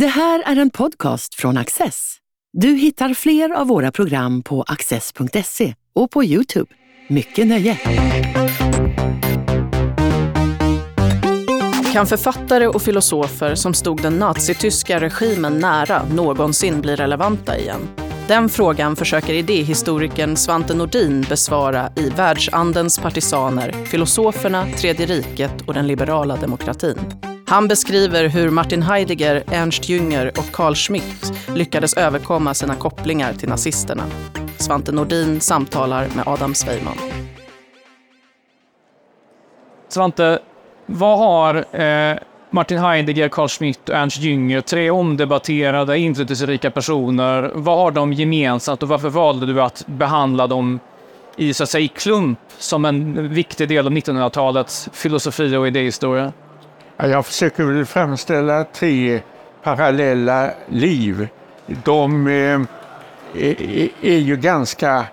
Det här är en podcast från Access. Du hittar fler av våra program på access.se och på Youtube. Mycket nöje! Kan författare och filosofer som stod den nazityska regimen nära någonsin bli relevanta igen? Den frågan försöker idéhistorikern Svante Nordin besvara i Världsandens partisaner, filosoferna, Tredje riket och den liberala demokratin. Han beskriver hur Martin Heidegger, Ernst Jünger och Carl Schmitt lyckades överkomma sina kopplingar till nazisterna. Svante Nordin samtalar med Adam Sveiman. Svante, vad har eh, Martin Heidegger, Carl Schmitt och Ernst Jünger, tre omdebatterade, inflytelserika personer, vad har de gemensamt och varför valde du att behandla dem i, så att säga, i klump som en viktig del av 1900-talets filosofi och idéhistoria? Jag försöker väl framställa tre parallella liv. De eh, är, ju ganska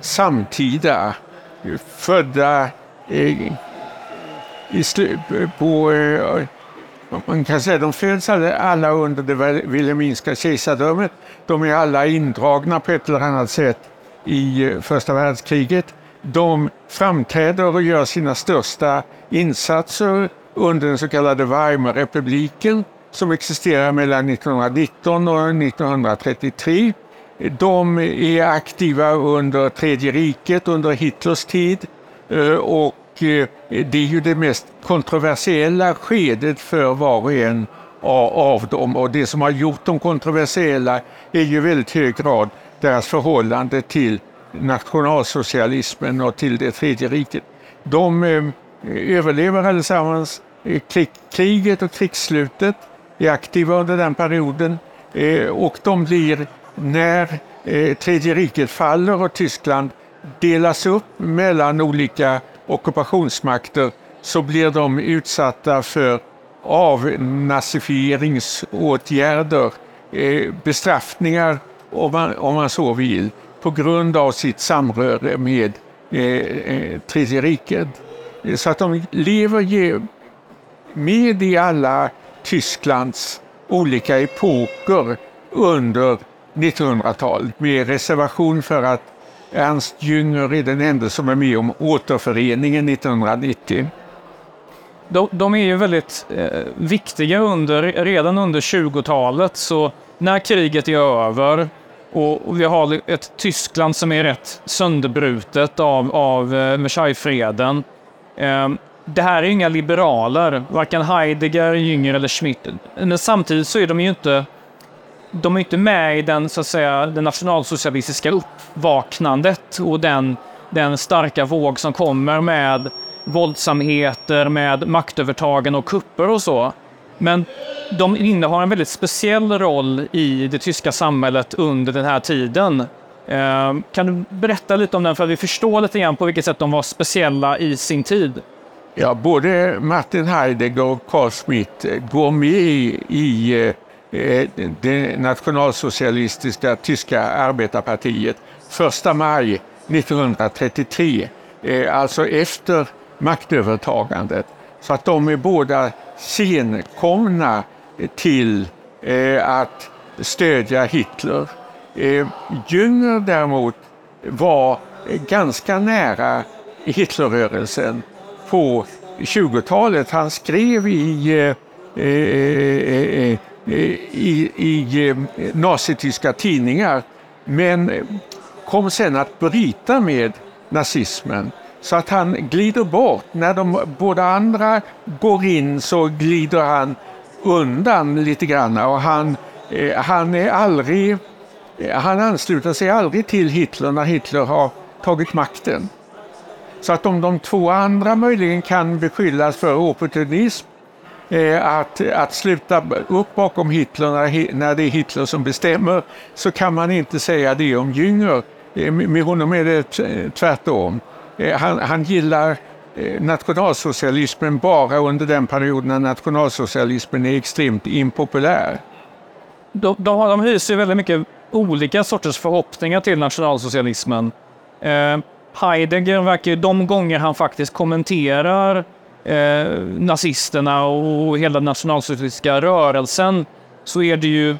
samtida. Födda eh, i på... Eh, man kan säga de föds alla under det Wilhelminska kejsardömet. De är alla indragna på ett eller annat sätt i första världskriget. De framträder och gör sina största insatser under den så kallade Weimarrepubliken som existerar mellan 1919 och 1933. De är aktiva under Tredje riket, under Hitlers tid eh, och eh, det är ju det mest kontroversiella skedet för var och en av dem och det som har gjort dem kontroversiella är ju i väldigt hög grad deras förhållande till nationalsocialismen och till det tredje riket. De eh, överlever allesammans kriget och krigsslutet, är aktiva under den perioden eh, och de blir, när eh, Tredje riket faller och Tyskland delas upp mellan olika ockupationsmakter så blir de utsatta för avnazifieringsåtgärder, eh, bestraffningar om man, om man så vill, på grund av sitt samröre med Tredje riket. Så att de lever med i alla Tysklands olika epoker under 1900-talet med reservation för att Ernst Jünger är den enda som är med om återföreningen 1990. De, de är ju väldigt eh, viktiga under, redan under 20-talet, så när kriget är över och, och, vi har ett Tyskland som är rätt sönderbrutet av, av eh, Versaillesfreden, Ehm, det här är inga liberaler, varken Heidegger, Jünger eller Schmitt. Men samtidigt så är de ju inte, de är inte med i den, så att säga, det nationalsocialistiska uppvaknandet och den, den starka våg som kommer med våldsamheter, med maktövertagen och kupper och så. Men de innehar en väldigt speciell roll i det tyska samhället under den här tiden. Ehm, kan du berätta lite om den för att vi förstår lite grann på vilket sätt de var speciella i sin tid? Ja, både Martin Heidegger och Carl Schmitt eh, går med i, eh, eh, det nationalsocialistiska tyska arbetarpartiet 1 maj 1933, alltså efter maktövertagandet. Så att de är båda senkomna till att stödja Hitler. Eh, Jünger däremot var ganska nära Hitlerrörelsen på 20-talet. Han skrev i, eh, eh, eh i, i eh, nazityska tidningar men kom sen att bryta med nazismen. Så att han glider bort. När de båda andra går in så glider han undan lite grann och han, han är aldrig han ansluter sig aldrig till Hitler när Hitler har tagit makten. Så att om de två andra möjligen kan beskyllas för opportunism, eh, att, att sluta upp bakom Hitler när, när det är Hitler som bestämmer, så kan man inte säga det om Jünger. Eh, med honom är det tvärtom. Eh, han, han gillar eh, nationalsocialismen bara under den perioden när nationalsocialismen är extremt impopulär. De, de, de hyser väldigt mycket olika sorters förhoppningar till nationalsocialismen. Eh, Heidegger verkar de gånger han faktiskt kommenterar eh, nazisterna och hela den nationalsocialistiska rörelsen så är det ju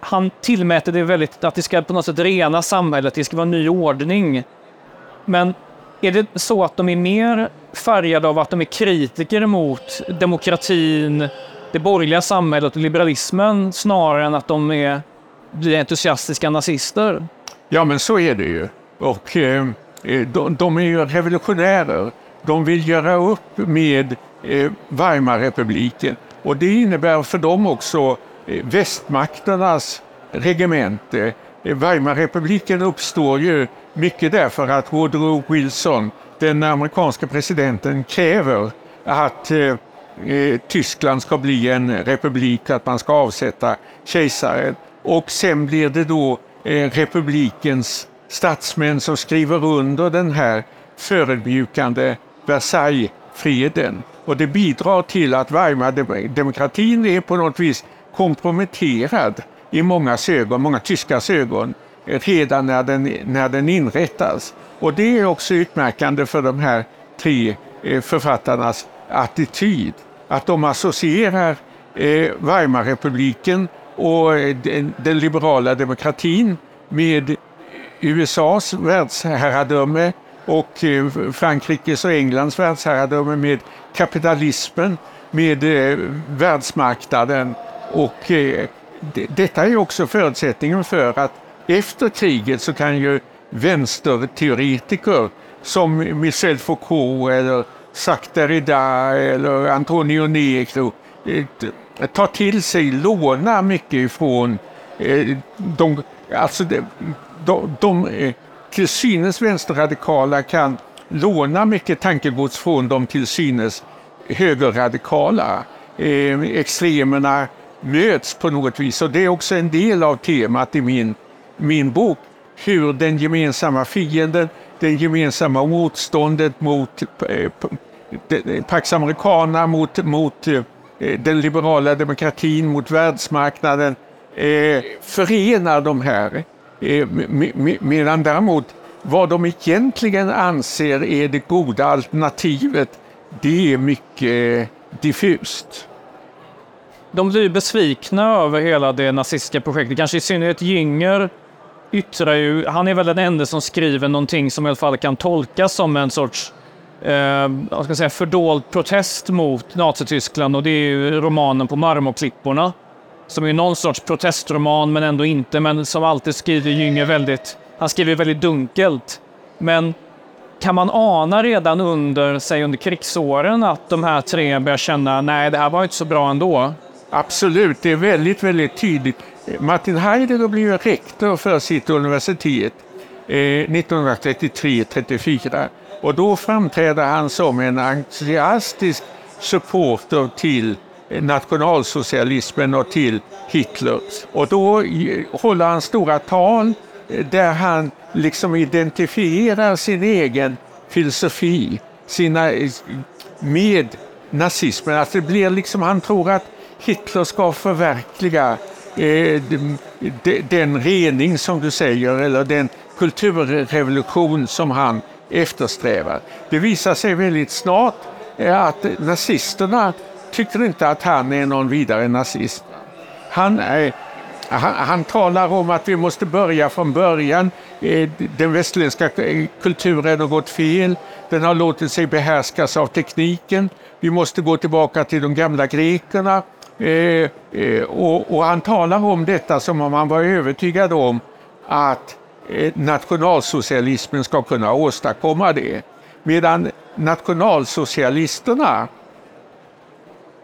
han tillmäter det väldigt att det ska på något sätt rena samhället, det ska vara en ny ordning. Men är det så att de är mer färgade av att de är kritiker mot demokratin, det borgerliga samhället och liberalismen snarare än att de är blir entusiastiska nazister? Ja, men så är det ju. Och eh, eh, de, de, är ju revolutionärer. De vill göra upp med eh, Weimarrepubliken. Och det innebär för dem också eh, västmakternas regemente. Eh, Weimarrepubliken uppstår ju mycket därför att Woodrow Wilson, den amerikanska presidenten, kräver att eh, eh, Tyskland ska bli en republik, att man ska avsätta kejsaren. Och sen blir det då eh, republikens statsmän som skriver under den här förödmjukande Versaillesfreden. Och det bidrar till att Weimar-demokratin är på något vis komprometterad i många ögon, många tyskars ögon, eh, redan när den, när den inrättas. Och det är också utmärkande för de här tre eh, författarnas attityd. Att de associerar Weimarrepubliken och eh, den, den liberala demokratin med USAs världsherradöme och eh, Frankrikes och Englands världsherradöme med kapitalismen, med eh, världsmarknaden och detta är också förutsättningen för att efter kriget så kan ju vänsterteoretiker som Michel Foucault eller Jacques Derrida eller Antonio Negro Eh, tar ta till sig, låna mycket ifrån eh, de, alltså de, de, de till synes vänsterradikala kan låna mycket tankegods från de till synes högerradikala. Eh, extremerna möts på något vis. Och det är också en del av temat i min, min bok. Hur den gemensamma fienden, det gemensamma motståndet mot eh, Pax Americana, mot, mot Eh, den liberala demokratin, mot världsmarknaden eh, förenar de här. Eh, medan däremot vad de egentligen anser är det goda alternativet, det är mycket eh, diffust de blir besvikna över hela det nazistiska projektet. Kanske i synnerhet Jünger yttrar ju, han är väl den enda som skriver någonting som i alla fall kan tolkas som en sorts eh, vad ska jag säga, fördold protest mot Nazityskland och det är ju romanen på Marmorklipporna. Som är någon sorts protestroman men ändå inte, men som alltid skriver Jünger väldigt, han skriver väldigt dunkelt. Men kan man ana redan under, säg under krigsåren att de här tre börjar känna, nej det här var inte så bra ändå? Absolut, det är väldigt, väldigt tydligt. Martin Heidegger blev rektor för sitt universitet eh, 1933-34 och då framträder han som en entusiastisk supporter till nationalsocialismen och till Hitler. Och då håller han stora tal eh, där han liksom identifierar sin egen filosofi sina, eh, med nazismen. Att det blir liksom, han tror att Hitler ska förverkliga eh, den rening som du säger, eller den kulturrevolution som han eftersträvar. Det visar sig väldigt snart eh, att nazisterna tycker inte att han är någon vidare nazist. Han, är, han, han, talar om att vi måste börja från början. Eh, den västerländska eh, kulturen har gått fel. Den har låtit sig behärskas av tekniken. Vi måste gå tillbaka till de gamla grekerna. Och, och, han talar om detta som om han var övertygad om att Eh, nationalsocialismen ska kunna åstadkomma det. Medan nationalsocialisterna,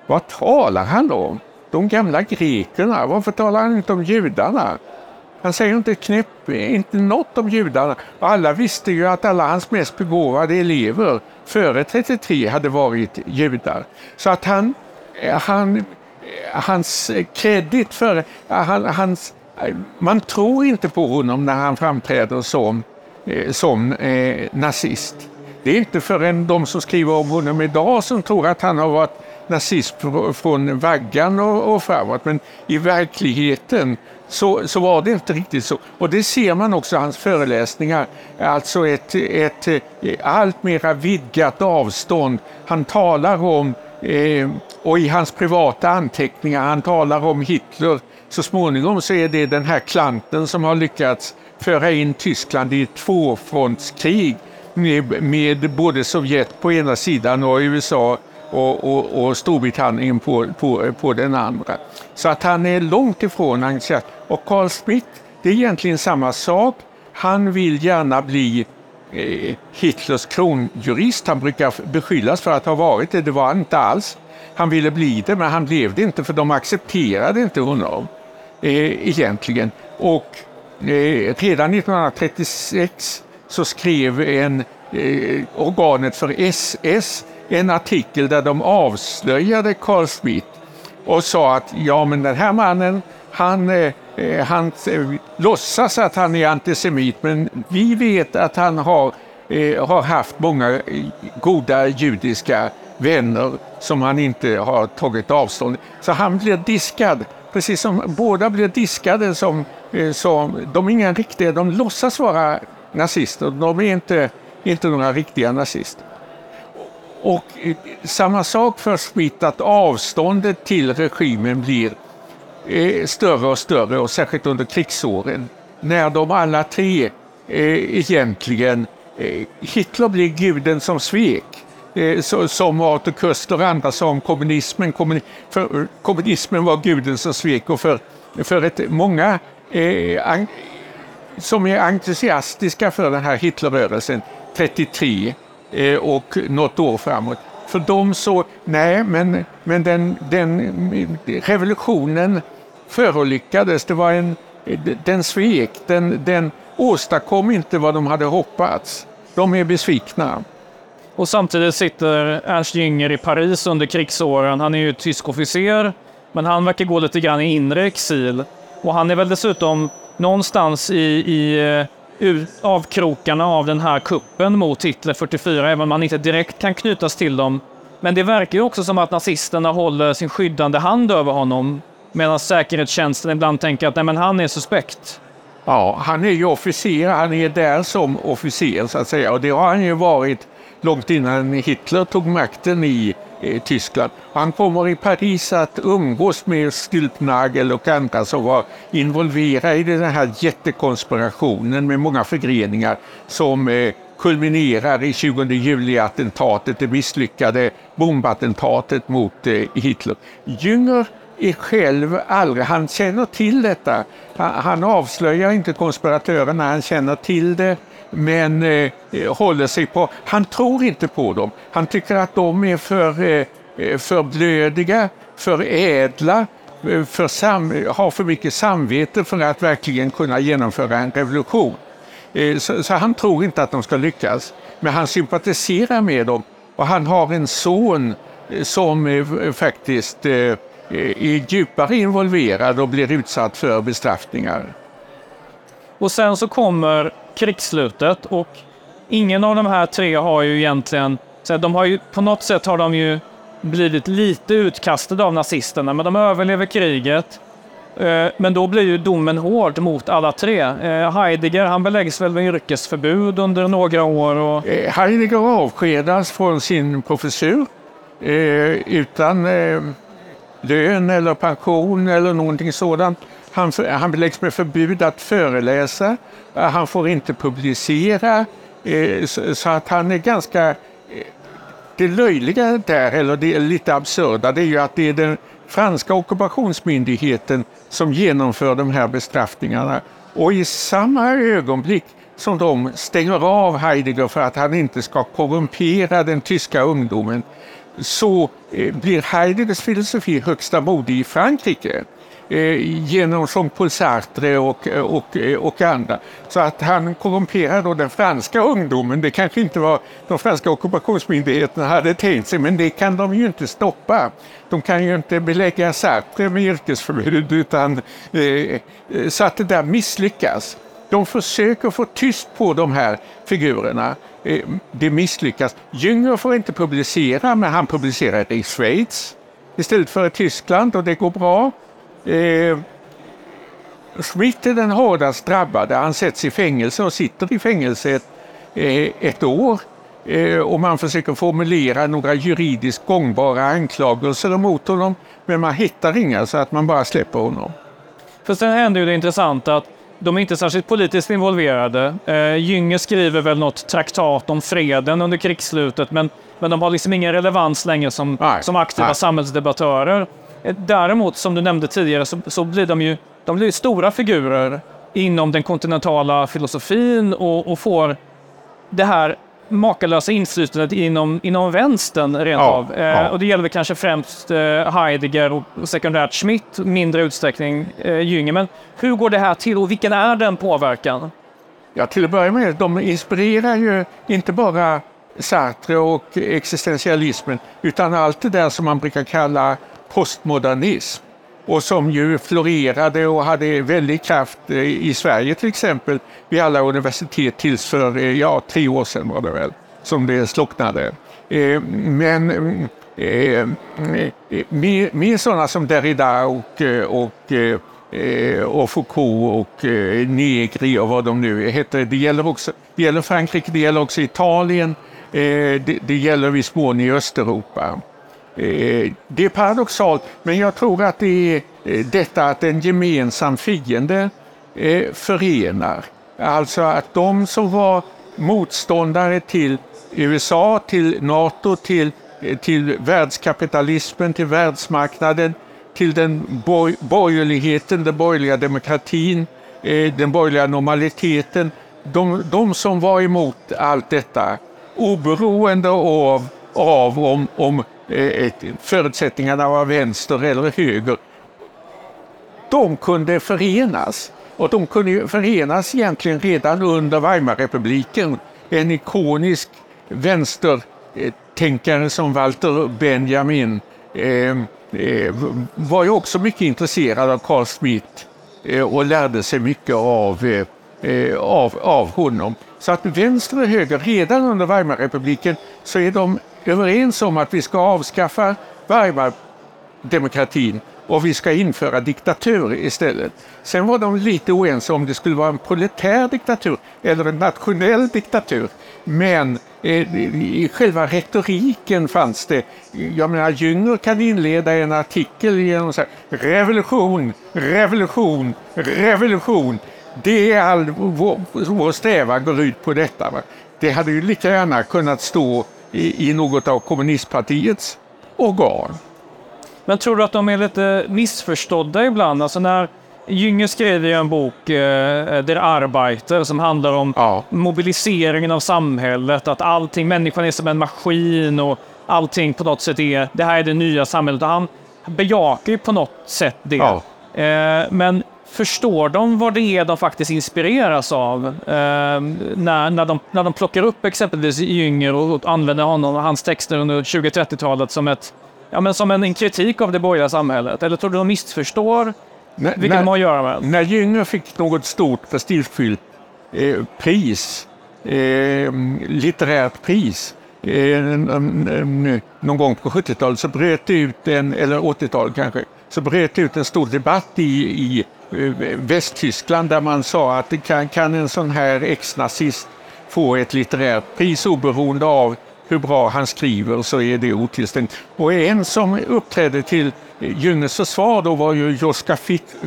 vad talar han om? De gamla grekerna, varför talar han inte om judarna? Han säger inte knäpp, inte något om judarna. Alla visste ju att alla hans mest begåvade elever före 33 hade varit judar. Så att han, eh, eh, han hans kredit för... Han, hans, man tror inte på honom när han framträder som, eh, som eh, nazist. Det är inte förrän de som skriver om honom idag som tror att han har varit nazist från vaggan och, och framåt. Men i verkligheten så, så var det inte riktigt så. Och det ser man också i hans föreläsningar. Alltså ett, ett, ett allt mera vidgat avstånd. Han talar om Eh, och i hans privata anteckningar, han talar om Hitler, så småningom så är det den här klanten som har lyckats föra in Tyskland i ett tvåfrontskrig med, med både Sovjet på ena sidan och USA och, och, och Storbritannien på, på, på den andra. Så att han är långt ifrån entusiast. Och Carl Schmitt, det är egentligen samma sak. Han vill gärna bli eh, Hitlers kronjurist. Han brukar beskyllas för att ha varit det, det var han inte alls. Han ville bli det, men han blev det inte för de accepterade inte honom eh, egentligen. Och eh, redan 1936 så skrev en, eh, organet för SS en artikel där de avslöjade Carl Schmitt och sa att ja men den här mannen han, eh, eh, han eh, låtsas att han är antisemit men vi vet att han har, eh, har haft många eh, goda judiska vänner som han inte har tagit avstånd Så han blir diskad, precis som båda blir diskade som, eh, som de är inga riktiga, de låtsas vara nazister, de är inte, inte några riktiga nazister. Och eh, samma sak för Smith, att avståndet till regimen blir eh, större och större och särskilt under krigsåren när de alla tre eh, egentligen, Hitler blir guden som svek Eh, som Arthur Koestler och andra sa om kommunismen. För kommunismen var guden som svek och för, för ett, många eh, som är entusiastiska för den här Hitlerrörelsen 33 Eh, och något år framåt. För dem så, nej, men, men den, den revolutionen förolyckades. Det var en, den svek, den, den åstadkom inte vad de hade hoppats. De är besvikna. Och samtidigt sitter Ernst Jünger i Paris under krigsåren. Han är ju tysk officer, men han verkar gå lite grann i inre exil. Och han är väl dessutom någonstans i, i eh, avkrokarna av den här kuppen mot Hitler 44, även om man inte direkt kan knytas till dem. Men det verkar ju också som att nazisterna håller sin skyddande hand över honom, medan säkerhetstjänsten ibland tänker att nej, men han är suspekt. Ja, han är ju officer, han är där som officer så att säga, och det har han ju varit långt innan Hitler tog makten i eh, Tyskland. Han kommer i Paris att umgås med Stülpnagel och andra som var involverade i den här jättekonspirationen med många förgreningar som eh, kulminerar i 20 juli-attentatet, det misslyckade bombattentatet mot eh, Hitler. Jünger är själv aldrig, han känner till detta. Han avslöjar inte konspiratörerna, han känner till det men eh, håller sig på, han tror inte på dem. Han tycker att de är för, eh, eh för blödiga, för ädla, eh, för sam, har för mycket samvete för att verkligen kunna genomföra en revolution. Eh, så, så, han tror inte att de ska lyckas. Men han sympatiserar med dem och han har en son eh, som eh, faktiskt är djupare involverad och blir utsatt för bestraffningar. Och sen så kommer krigsslutet och ingen av de här tre har ju egentligen, så de har ju, på något sätt har de ju blivit lite utkastade av nazisterna, men de överlever kriget. Eh, men då blir ju domen hård mot alla tre. Eh, Heidegger han beläggs väl med yrkesförbud under några år. Och... Eh, Heidegger avskedas från sin professur utan lön eller pension eller någonting sådant. Han, han beläggs med förbud att föreläsa, eh, han får inte publicera, eh, så att han är ganska... Eh, det löjliga där, eller det är lite absurda, det är ju att det är den franska ockupationsmyndigheten som genomför de här bestraffningarna. Och i samma ögonblick som de stänger av Heidegger för att han inte ska korrumpera den tyska ungdomen så eh, blir Heideggers filosofi högsta mode i Frankrike. Eh, genom Jean-Paul Sartre och, eh, och, och andra. Så att han korrumperar då den franska ungdomen, det kanske inte var de franska ockupationsmyndigheterna hade tänkt sig, men det kan de ju inte stoppa. De kan ju inte belägga Sartre med yrkesförbud, utan eh, så att det där misslyckas. De försöker få tyst på de här figurerna. Eh, det misslyckas. Jünger får inte publicera, men han publicerar det i Schweiz istället för i Tyskland och det går bra. Eh, Schmidt är den hårdast drabbade. Han sätts i fängelse och sitter i fängelse ett, eh, ett år. eh, och man försöker formulera några juridiskt gångbara anklagelser mot honom. Men man hittar inga så att man bara släpper honom. För sen händer ju det intressanta att de är inte särskilt politiskt involverade. Eh, Gynge skriver väl något traktat om freden under krigsslutet, men, men de har liksom ingen relevans längre som, Nej, som aktiva nej. samhällsdebattörer. Eh, däremot, som du nämnde tidigare, så, så blir de ju de blir stora figurer inom den kontinentala filosofin och, och får det här makalösa inflytandet inom, inom vänstern rent Ja, av. Eh, ja. Och det gäller väl kanske främst eh, Heidegger och och sekundärt Schmitt, mindre utsträckning eh, Jünger. Men hur går det här till och vilken är den påverkan? Ja, till att börja med, de inspirerar ju inte bara Sartre och existentialismen utan allt det där som man brukar kalla postmodernism och som ju florerade och hade väldig kraft eh, i Sverige till exempel vid alla universitet tills för eh, ja, tre år sedan var det väl som det slocknade. Eh, men med, med sådana som Derrida och, och och Foucault och Negri och vad de nu heter. Det gäller, också, det gäller Frankrike, det gäller också Italien, det, det gäller viss mån i Östeuropa. Eh, det är paradoxalt, men jag tror att det är eh, detta att en gemensam fiende eh, förenar. Alltså att de som var motståndare till USA, till NATO, till, till världskapitalismen, till världsmarknaden, till den bor- borgerligheten, den borgerliga demokratin, den borgerliga normaliteten. De, de som var emot allt detta, oberoende av, av om, om eh, ett, förutsättningarna var vänster eller höger, de kunde förenas. Och de kunde förenas egentligen redan under Weimarrepubliken. En ikonisk vänstertänkare som Walter Benjamin eh, eh, var ju också mycket intresserad av Carl Smith eh, och lärde sig mycket av, eh, eh, av, av honom. Så att vänster och höger, redan under Weimarrepubliken så är de överens om att vi ska avskaffa Weimardemokratin och vi ska införa diktatur istället. Sen var de lite oense om det skulle vara en proletär diktatur eller en nationell diktatur. Men eh, i själva retoriken fanns det, jag menar Jünger kan inleda en artikel genom att säga revolution, revolution, revolution. Det är all vår, vår strävan går ut på detta. Va? Det hade ju lika gärna kunnat stå i, i något av kommunistpartiets organ. Men tror du att de är lite missförstådda ibland? Alltså när Jünger skrev ju en bok, eh, Der Arbeiter, som handlar om Ja. mobiliseringen av samhället, att allting, människan är som en maskin och allting på något sätt är, det här är det nya samhället. Och han bejakar ju på något sätt det. Ja. Eh, men förstår de vad det är de faktiskt inspireras av? Eh, när, när, de, när de plockar upp exempelvis Jünger och, och använder honom och hans texter under 20-30-talet som ett Ja, men som en, en kritik av det borgerliga samhället? Eller tror du de missförstår När, vilket har att göra med? När Jünger fick något stort prestigefyllt eh, pris, eh, litterärt pris, eh, någon gång på 70-talet så bröt det ut en, eller 80-talet kanske, så bröt det ut en stor debatt i, i Eh, Västtyskland där man sa att det kan, kan en sån här ex-nazist få ett litterärt pris oberoende av hur bra han skriver så är det otillständigt. Och en som uppträdde till eh, Jüngers försvar då var ju Joschka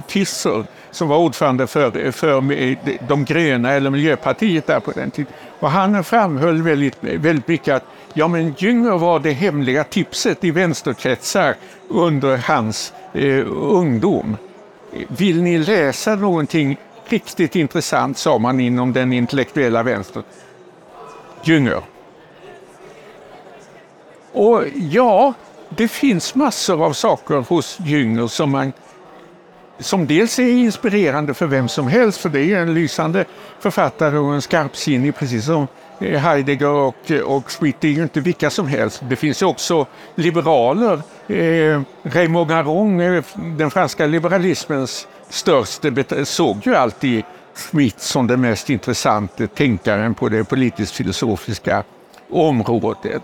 Fischer som var ordförande för, för eh, de gröna eller Miljöpartiet där på den tiden. Och han framhöll väldigt, väldigt mycket att ja, men Jünger var det hemliga tipset i vänsterkretsar under hans eh, ungdom. Vill ni läsa någonting riktigt intressant, sa man inom den intellektuella vänstern. Jünger. Och ja, det finns massor av saker hos Jünger som man som dels är inspirerande för vem som helst, för det är en lysande författare och en skarpsinnig, precis som eh, Heidegger och, eh, och Schmitt är ju inte vilka som helst. Det finns ju också liberaler. Eh, Raymond Aron, eh, den franska liberalismens störste, såg ju alltid Schmitt som den mest intressanta tänkaren på det politiskt-filosofiska området.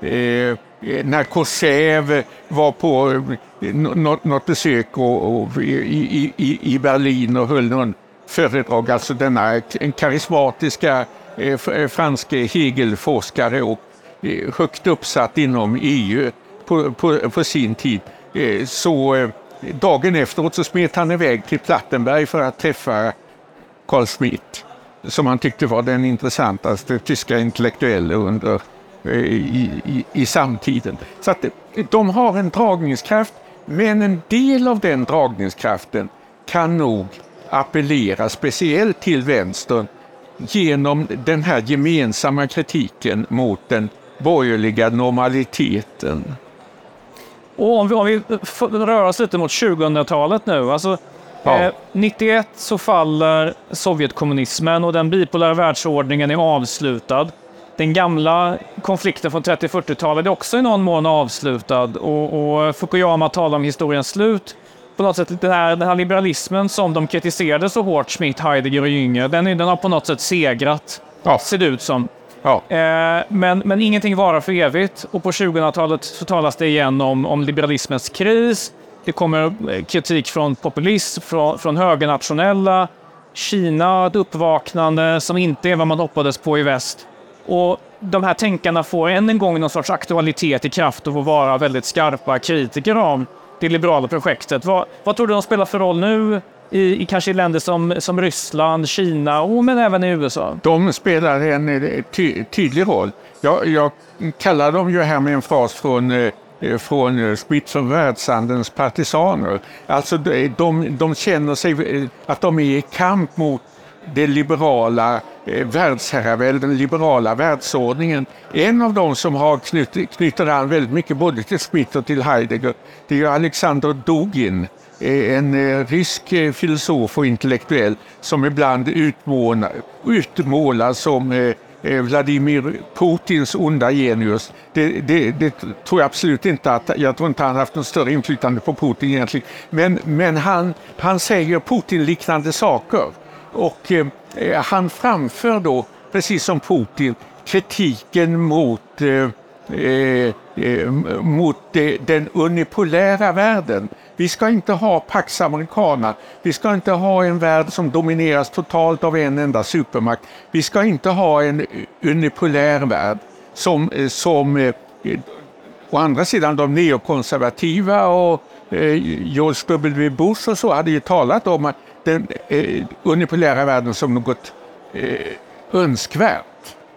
Eh, Eh, när Kosev var på eh, något, besök och, och, i, i, i- Berlin och höll någon föredrag, alltså denna karismatiska eh, franske Hegelforskare och högt uppsatt inom EU på, på, på sin tid. Så dagen efteråt så smet han iväg till Plattenberg för att träffa Carl Schmitt som han tyckte var den intressantaste tyska intellektuella under i, i, i samtiden. Så att de har en dragningskraft, men en del av den dragningskraften kan nog appellera speciellt till vänstern genom den här gemensamma kritiken mot den borgerliga normaliteten. Och om vi, om vi rör oss lite mot 2000-talet nu. Alltså, ja. eh, 91 så faller Sovjetkommunismen och den bipolära världsordningen är avslutad den gamla konflikten från 30-40-talet är också i någon mån avslutad och, och Fukuyama talar om historiens slut. På något sätt, den här, den här liberalismen som de kritiserade så hårt, Schmidt, Heidegger och Jünger, den, den har på något sätt segrat, ja. ser det ut som. Ja. Eh, men, men ingenting varar för evigt och på 2000-talet så talas det igen om, om liberalismens kris. Det kommer eh, kritik från populism, från, från högernationella, Kina, ett uppvaknande som inte är vad man hoppades på i väst. Och de här tänkarna får än en gång någon sorts aktualitet i kraft av att vara väldigt skarpa kritiker av det liberala projektet. Vad, vad tror du de spelar för roll nu i, i kanske i länder som, som Ryssland, Kina och men även i USA? De spelar en eh, ty, tydlig roll. Jag, jag kallar dem ju här med en fras från eh, från eh, Sprit för världshandelns partisaner. Alltså de, de, de känner sig att de är i kamp mot det liberala eh, världsherraväldet, den liberala världsordningen. En av dem som har knyt, knyter an väldigt mycket både till Smith och till Heidegger, det är Alexander Dugin, eh, en eh, rysk eh, filosof och intellektuell som ibland utmålar, utmålas som Vladimir Putins onda genius. Det, det, det, tror jag absolut inte att, jag tror inte han haft något större inflytande på Putin egentligen. Men, men han, han säger Putin-liknande saker. Och eh, eh, han framför då, precis som Putin, kritiken mot, eh, eh, eh mot eh, den unipolära världen. Vi ska inte ha Pax Americana. Vi ska inte ha en värld som domineras totalt av en enda supermakt. Vi ska inte ha en unipolär värld som, eh, som Å andra sidan de neokonservativa och George W. Bush och så hade ju talat om att den eh, unipolära världen som något eh, önskvärt.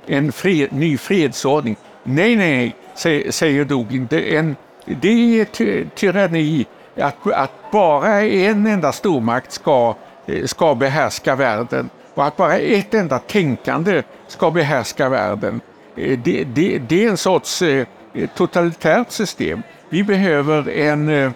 En fred, ny fredsordning. Nej, nej, säger, säger Dugin. Det är, en, det är ty tyranni att, att bara en enda stormakt ska, eh, ska behärska världen och att bara ett enda tänkande ska behärska världen. Eh, det, det, det är en sorts eh, totalitärt system. Vi behöver en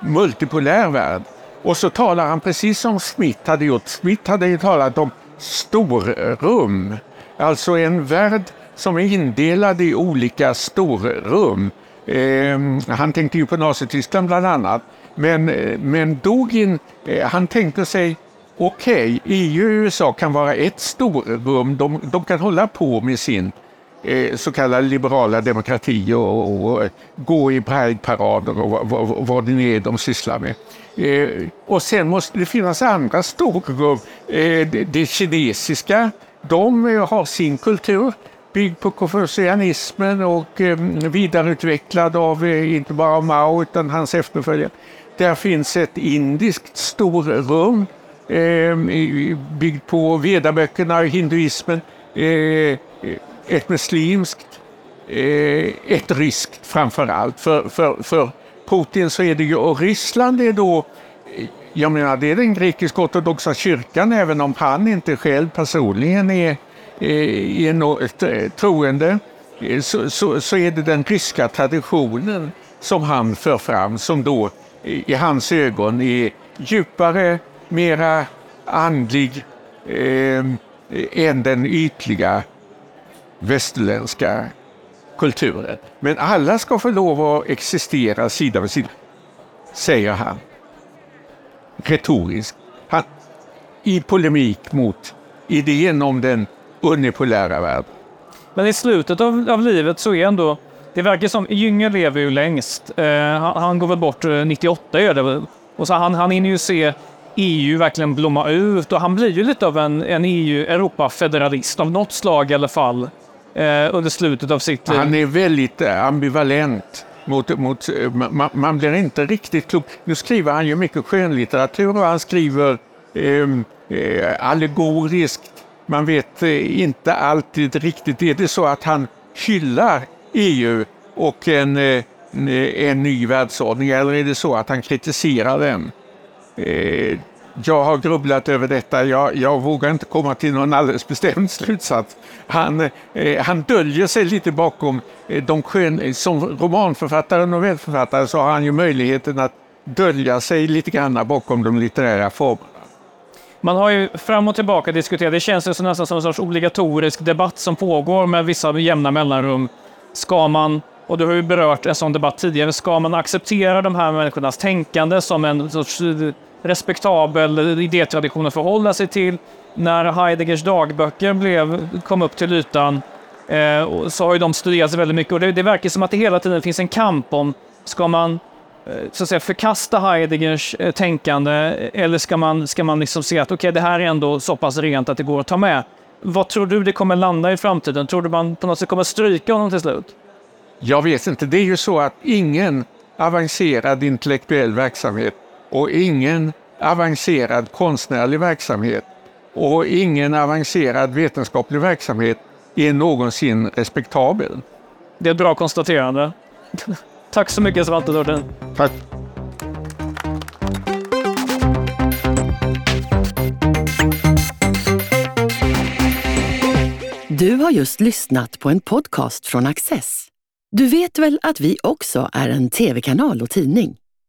multipolär värld och så talar han precis som Smith hade gjort. Smith hade ju talat om storrum, alltså en värld som är indelad i olika storrum. Eh, han tänkte ju på Nazityskland bland annat. Men, men Dugin, eh, han tänkte sig okej, okay, EU och USA kan vara ett storrum, de, de kan hålla på med sin Eh, så kallade liberala demokrati och, och, och eh, gå i prideparader och vad, vad det nu är de sysslar med. Eh, och sen måste det finnas andra storrum. Eh, det, det kinesiska, de eh, har sin kultur byggd på konfucianismen och eh, vidareutvecklad av eh, inte bara Mao utan hans efterföljare. Där finns ett indiskt storrum eh, byggt på vedaböckerna och hinduismen. Ett muslimskt, eh, ett ryskt framför allt. För, för, för Putin så är det ju, och Ryssland är då, eh, jag menar det är den grekisk-ortodoxa kyrkan även om han inte själv personligen är, eh, är något troende, så, så, så är det den ryska traditionen som han för fram som då i hans ögon är djupare, mera andlig eh, än den ytliga västerländska kulturen. Men alla ska få lov att existera sida vid sida, säger han. Retoriskt. Han, I polemik mot idén om den unipolära världen. Men i slutet av, av livet så är ändå, det verkar som, Jünger lever ju längst. Eh, han, han, går väl bort eh, 98 är det Och så han, han hinner ju se EU verkligen blomma ut och han blir ju lite av en, en EU-Europa-federalist av något slag i alla fall Eh, under slutet av sitt liv. Han är väldigt eh, ambivalent. Mot, mot, eh, man, man blir inte riktigt klok. Nu skriver han ju mycket skönlitteratur och han skriver ehm, eh, allegoriskt. Man vet eh, inte alltid riktigt. Är det så att han hyllar EU och en, en ny världsordning eller är det så att han kritiserar den? Jag har grubblat över detta. Jag, jag, vågar inte komma till någon alldeles bestämd slutsats. Han, eh, han döljer sig lite bakom eh, de skön, eh, Som romanförfattare och novellförfattare så har han ju möjligheten att dölja sig lite grann bakom de litterära formerna. Man har ju fram och tillbaka diskuterat, det känns ju nästan som en sorts obligatorisk debatt som pågår med vissa jämna mellanrum. Ska man, och du har ju berört en sån debatt tidigare, ska man acceptera de här människornas tänkande som en sorts eh, respektabel idétradition att förhålla sig till. När Heideggers dagböcker blev, kom upp till ytan eh, så har ju de studerats väldigt mycket och det, det verkar som att det hela tiden finns en kamp om, ska man eh, så att säga, förkasta Heideggers eh, tänkande eller ska man, ska man liksom se att okay, det här är ändå så pass rent att det går att ta med? Vad tror du det kommer landa i framtiden? Tror du man på något sätt kommer stryka honom till slut? Jag vet inte. Det är ju så att ingen avancerad intellektuell verksamhet och ingen avancerad konstnärlig verksamhet och ingen avancerad vetenskaplig verksamhet är någonsin respektabel. Det är ett bra konstaterande. Tack så mycket Svante Nordin. Tack. Du har just lyssnat på en podcast från Access. Du vet väl att vi också är en tv-kanal och tidning?